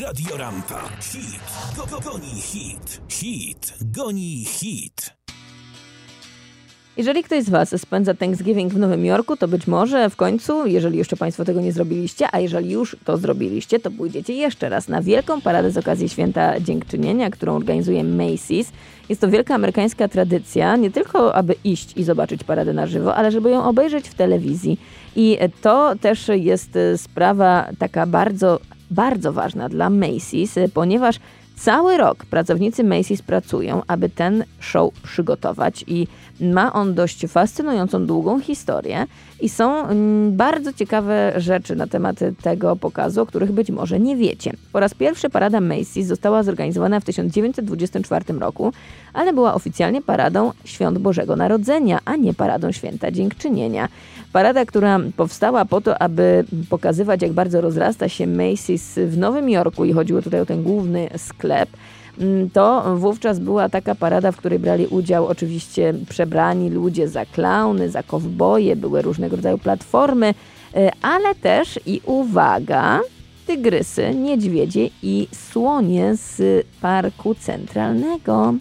Radio Rampa. Hit. Go, go, goni hit. Hit. Goni hit. Jeżeli ktoś z Was spędza Thanksgiving w Nowym Jorku, to być może w końcu, jeżeli jeszcze Państwo tego nie zrobiliście, a jeżeli już to zrobiliście, to pójdziecie jeszcze raz na wielką paradę z okazji Święta Dziękczynienia, którą organizuje Macy's. Jest to wielka amerykańska tradycja, nie tylko aby iść i zobaczyć paradę na żywo, ale żeby ją obejrzeć w telewizji. I to też jest sprawa taka bardzo, bardzo ważna dla Macy's, ponieważ Cały rok pracownicy Macy's pracują, aby ten show przygotować i ma on dość fascynującą, długą historię i są mm, bardzo ciekawe rzeczy na temat tego pokazu, o których być może nie wiecie. Po raz pierwszy parada Macy's została zorganizowana w 1924 roku, ale była oficjalnie paradą Świąt Bożego Narodzenia, a nie paradą Święta Dziękczynienia. Parada, która powstała po to, aby pokazywać, jak bardzo rozrasta się Macy's w Nowym Jorku i chodziło tutaj o ten główny sklep, mm, to wówczas była taka parada, w której brali udział oczywiście przebrani ludzie za klauny, za kowboje, były różnego rodzaju platformy, e, ale też i uwaga, tygrysy, niedźwiedzie i słonie z parku centralnego.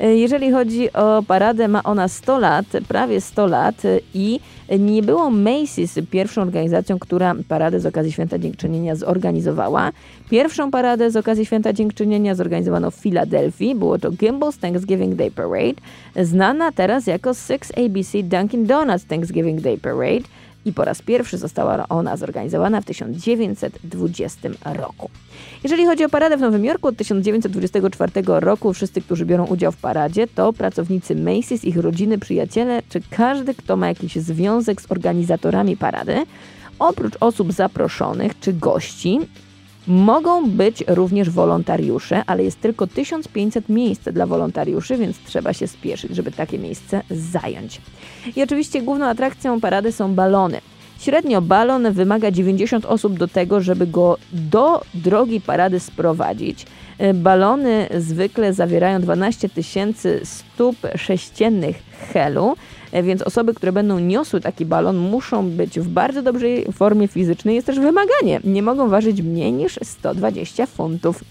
E, jeżeli chodzi o paradę, ma ona 100 lat, prawie 100 lat i nie było Macy's pierwszą organizacją, która paradę z okazji Święta Dziękczynienia zorganizowała. Pierwszą paradę z okazji Święta Dziękczynienia zorganizowano w Filadelfii. Było to Gimbel's Thanksgiving Day Parade, znana teraz jako 6ABC Dunkin' Donuts Thanksgiving Day Parade i po raz pierwszy została ona zorganizowana w 1920 roku. Jeżeli chodzi o paradę w Nowym Jorku od 1924 roku, wszyscy, którzy biorą udział w paradzie, to pracownicy Macy's, ich rodziny, przyjaciele, czy każdy, kto ma jakiś związek z organizatorami parady, oprócz osób zaproszonych czy gości, Mogą być również wolontariusze, ale jest tylko 1500 miejsc dla wolontariuszy, więc trzeba się spieszyć, żeby takie miejsce zająć. I oczywiście główną atrakcją parady są balony. Średnio balon wymaga 90 osób do tego, żeby go do drogi parady sprowadzić. E, balony zwykle zawierają 12 tysięcy stóp sześciennych helu, więc osoby, które będą niosły taki balon, muszą być w bardzo dobrej formie fizycznej. Jest też wymaganie. Nie mogą ważyć mniej niż 120 funtów.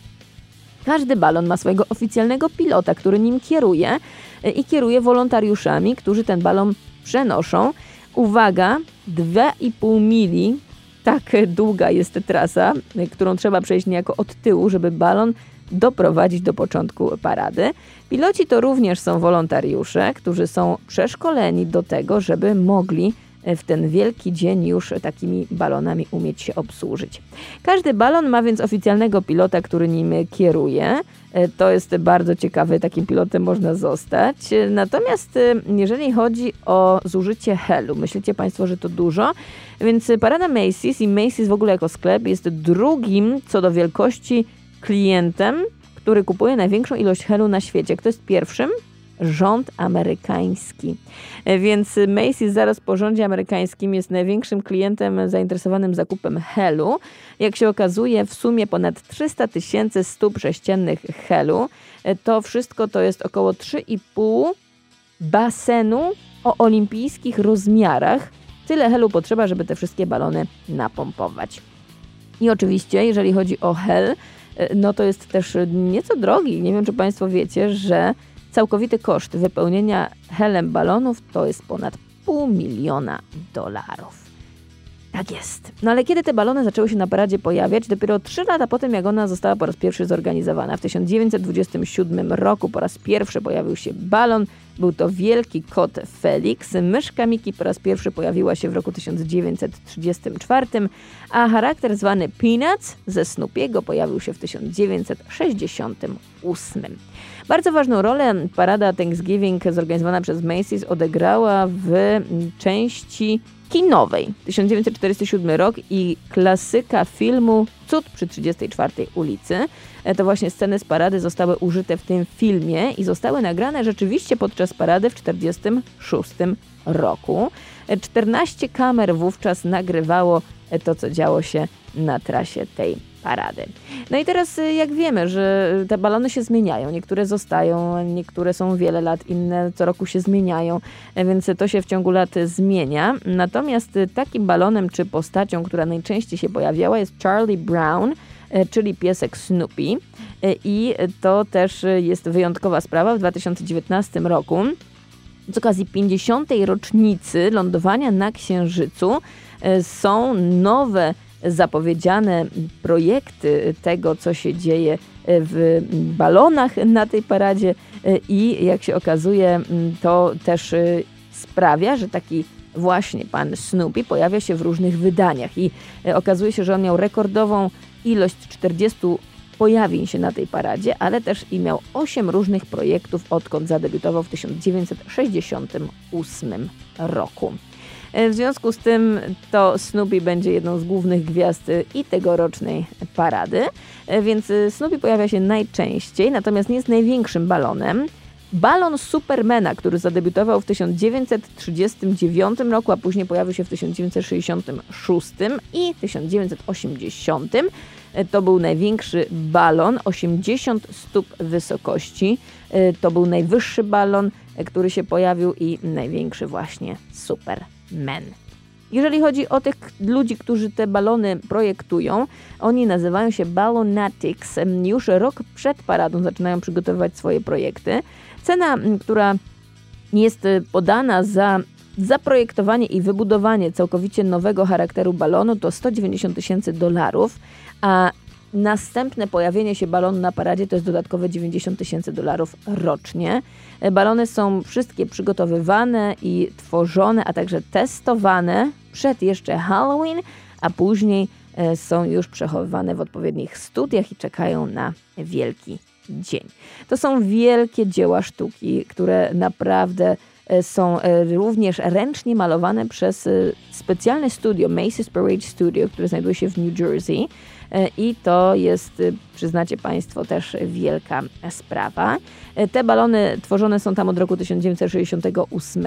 Każdy balon ma swojego oficjalnego pilota, który nim kieruje e, i kieruje wolontariuszami, którzy ten balon przenoszą. Uwaga, 2,5 mili tak długa jest trasa, którą trzeba przejść niejako od tyłu, żeby balon doprowadzić do początku parady. Piloci to również są wolontariusze, którzy są przeszkoleni do tego, żeby mogli w ten wielki dzień już takimi balonami umieć się obsłużyć. Każdy balon ma więc oficjalnego pilota, który nim kieruje. To jest bardzo ciekawe, takim pilotem można zostać. Natomiast y, jeżeli chodzi o zużycie helu, myślicie Państwo, że to dużo? Więc parada Macy's i Macy's w ogóle jako sklep jest drugim co do wielkości klientem, który kupuje największą ilość helu na świecie. Kto jest pierwszym? Rząd amerykański. Więc Macy's zaraz po rządzie amerykańskim jest największym klientem zainteresowanym zakupem helu. Jak się okazuje, w sumie ponad 300 tysięcy stóp sześciennych helu. To wszystko to jest około 3,5 basenu o olimpijskich rozmiarach. Tyle helu potrzeba, żeby te wszystkie balony napompować. I oczywiście, jeżeli chodzi o hel, E, no to jest też nieco drogi. Nie wiem, czy Państwo wiecie, że całkowity koszt wypełnienia helem balonów to jest ponad pół miliona dolarów. Tak jest. No ale kiedy te balony zaczęły się na paradzie pojawiać? Dopiero trzy lata po tym, jak ona została po raz pierwszy zorganizowana. W 1927 roku po raz pierwszy pojawił się balon. Był to wielki kot Felix. Myszka Miki po raz pierwszy pojawiła się w roku 1934, a charakter zwany Peanuts ze Snoopiego pojawił się w 1968. Bardzo ważną rolę parada Thanksgiving zorganizowana przez Macy's odegrała w części kinowej 1947 rok i klasyka filmu Cud przy 34 ulicy. E, to właśnie sceny z parady zostały użyte w tym filmie i zostały nagrane rzeczywiście podczas parady w 1946 roku. 14 kamer wówczas nagrywało to, co działo się na trasie tej parady. No i teraz y, jak wiemy, że te balony się zmieniają, niektóre zostają, niektóre są wiele lat, inne co roku się zmieniają, e, więc to się w ciągu lat zmienia. Natomiast takim balonem czy postacią, która najczęściej się pojawiała jest Charlie Brown, czyli piesek Snoopy. I to też jest wyjątkowa sprawa w 2019 roku. Z okazji 50. rocznicy lądowania na Księżycu są nowe zapowiedziane projekty tego, co się dzieje w balonach na tej paradzie i jak się okazuje, to też sprawia, że taki właśnie pan Snoopy pojawia się w różnych wydaniach i okazuje się, że on miał rekordową ilość 40 pojawień się na tej paradzie, ale też i miał 8 różnych projektów, odkąd zadebiutował w 1968 roku. E, w związku z tym to Snoopy będzie jedną z głównych gwiazd i tegorocznej parady, e, więc Snoopy pojawia się najczęściej, natomiast nie jest największym balonem. Balon Supermana, który zadebiutował w 1939 roku, a później pojawił się w 1966 i 1980. E, to był największy balon, 80 stóp wysokości. To był najwyższy balon, który się pojawił i największy właśnie Superman. Men. Jeżeli chodzi o tych ludzi, którzy te balony projektują, oni nazywają się Ballonatics. Już rok przed paradą zaczynają przygotowywać swoje projekty. Cena, która jest podana za zaprojektowanie i wybudowanie całkowicie nowego charakteru balonu to 190 tysięcy dolarów, a Następne pojawienie się balonu na paradzie to jest dodatkowe 90 tysięcy dolarów rocznie. E, balony są wszystkie przygotowywane i tworzone, a także testowane przed jeszcze Halloween, a później e, są już przechowywane w odpowiednich studiach i czekają na wielki dzień. To są wielkie dzieła sztuki, które naprawdę są również ręcznie malowane przez specjalne studio, Macy's Parade Studio, które znajduje się w New Jersey. E, i to jest, przyznacie Państwo, też wielka sprawa. E, te balony tworzone są tam od roku 1968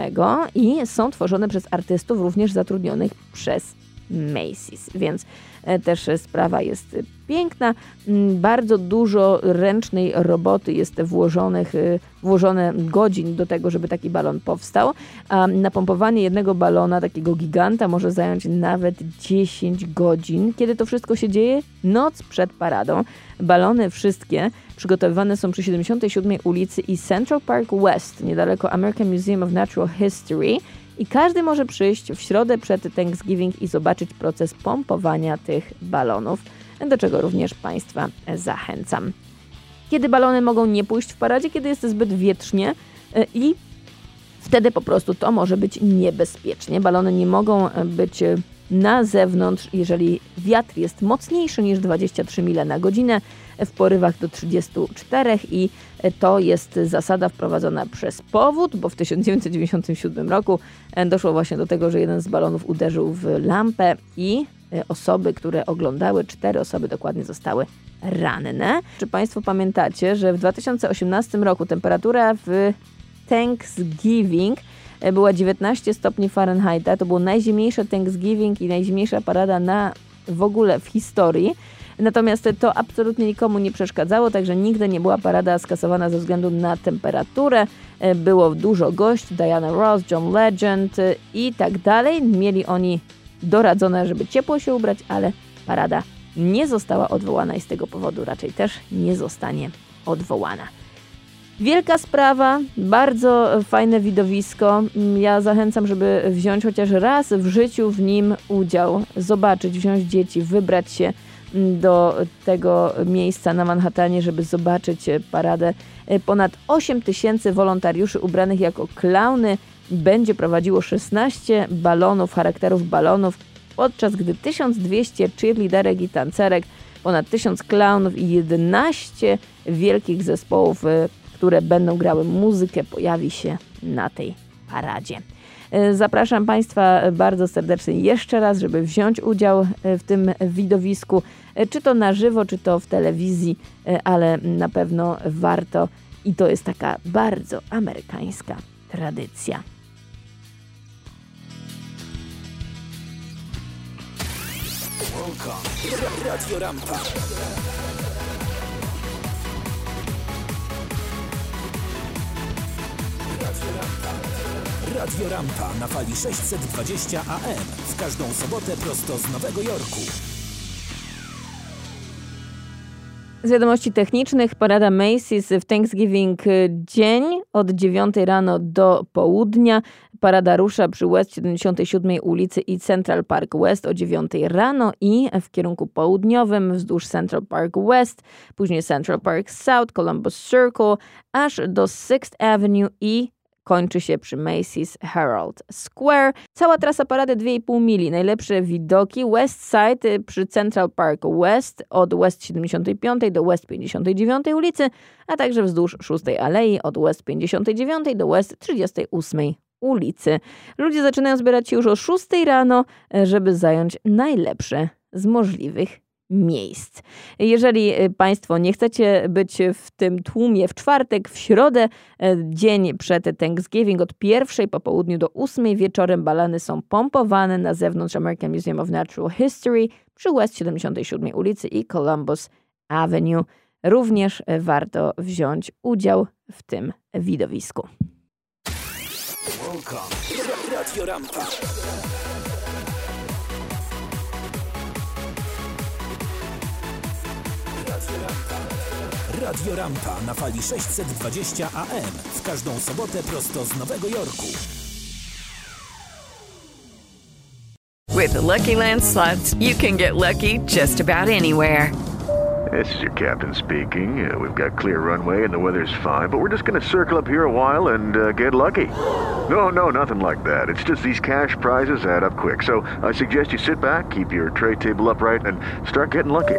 i są tworzone przez artystów również zatrudnionych przez Macy's, więc e, też sprawa jest piękna. Mm, bardzo dużo ręcznej roboty jest włożonych, y, włożone godzin do tego, żeby taki balon powstał, a napompowanie jednego balona, takiego giganta, może zająć nawet 10 godzin. Kiedy to wszystko się dzieje? Noc przed paradą. Balony wszystkie przygotowywane są przy 77 ulicy i Central Park West, niedaleko American Museum of Natural History i każdy może przyjść w środę przed Thanksgiving i zobaczyć proces pompowania tych balonów, do czego również Państwa zachęcam. Kiedy balony mogą nie pójść w paradzie, kiedy jest zbyt wietrznie e, i wtedy po prostu to może być niebezpiecznie. Balony nie mogą być na zewnątrz, jeżeli wiatr jest mocniejszy niż 23 mile na godzinę, w porywach do 34 i to jest zasada wprowadzona przez powód, bo w 1997 roku doszło właśnie do tego, że jeden z balonów uderzył w lampę i osoby, które oglądały, cztery osoby dokładnie zostały ranne. Czy Państwo pamiętacie, że w 2018 roku temperatura w Thanksgiving była 19 stopni Fahrenheita. To było najzimniejsze Thanksgiving i najzimniejsza parada na w ogóle w historii. Natomiast to absolutnie nikomu nie przeszkadzało, także nigdy nie była parada skasowana ze względu na temperaturę. Było dużo gości, Diana Ross, John Legend i tak dalej. Mieli oni doradzone, żeby ciepło się ubrać, ale parada nie została odwołana i z tego powodu raczej też nie zostanie odwołana. Wielka sprawa, bardzo fajne widowisko. Ja zachęcam, żeby wziąć chociaż raz w życiu w nim udział, zobaczyć, wziąć dzieci, wybrać się do tego miejsca na Manhattanie, żeby zobaczyć paradę. Ponad 8 tysięcy wolontariuszy ubranych jako klauny będzie prowadziło 16 balonów, charakterów balonów, podczas gdy 1200 cheerleaderek i tancerek, ponad 1000 klaunów i 11 wielkich zespołów które będą grały muzykę, pojawi się na tej paradzie. E, zapraszam Państwa bardzo serdecznie jeszcze raz, żeby wziąć udział e, w tym widowisku, e, czy to na żywo, czy to w telewizji, ale na pewno warto i to jest taka bardzo amerykańska tradycja. Radio Rampa. Radio Rampa na fali 620 AM w każdą sobotę prosto z Nowego Jorku. Z wiadomości technicznych, parada Macy's w Thanksgiving dzień od 9 rano do południa. Parada rusza przy West 77 ulicy i Central Park West o 9 rano i w kierunku południowym wzdłuż Central Park West, później Central Park South, Columbus Circle, aż do 6th Avenue i kończy się przy Macy's Herald Square. Cała trasa parady 2,5 mili. Najlepsze widoki West Side y, przy Central Park West od West 75 do West 59 ulicy, a także wzdłuż 6 Alei od West 59 do West 38 ulicy. Ludzie zaczynają zbierać się już o 6 rano, y, żeby zająć najlepsze z możliwych miejsc. Jeżeli y, Państwo nie chcecie być w tym tłumie w czwartek, w środę, y, dzień przed Thanksgiving, od pierwszej po południu do ósmej wieczorem balany są pompowane na zewnątrz American Museum of Natural History przy West 77 ulicy i Columbus Avenue. Również y, warto wziąć udział w tym widowisku. Radio Rampa. Radio Rampa na fali 620 AM w każdą sobotę prosto z Nowego Jorku. With the Lucky Land slots, you can get lucky just about anywhere. This is your captain speaking. Uh, we've got clear runway and the weather's fine, but we're just going to circle up here a while and uh, get lucky. No, no, nothing like that. It's just these cash prizes add up quick. So I suggest you sit back, keep your tray table upright, and start getting lucky.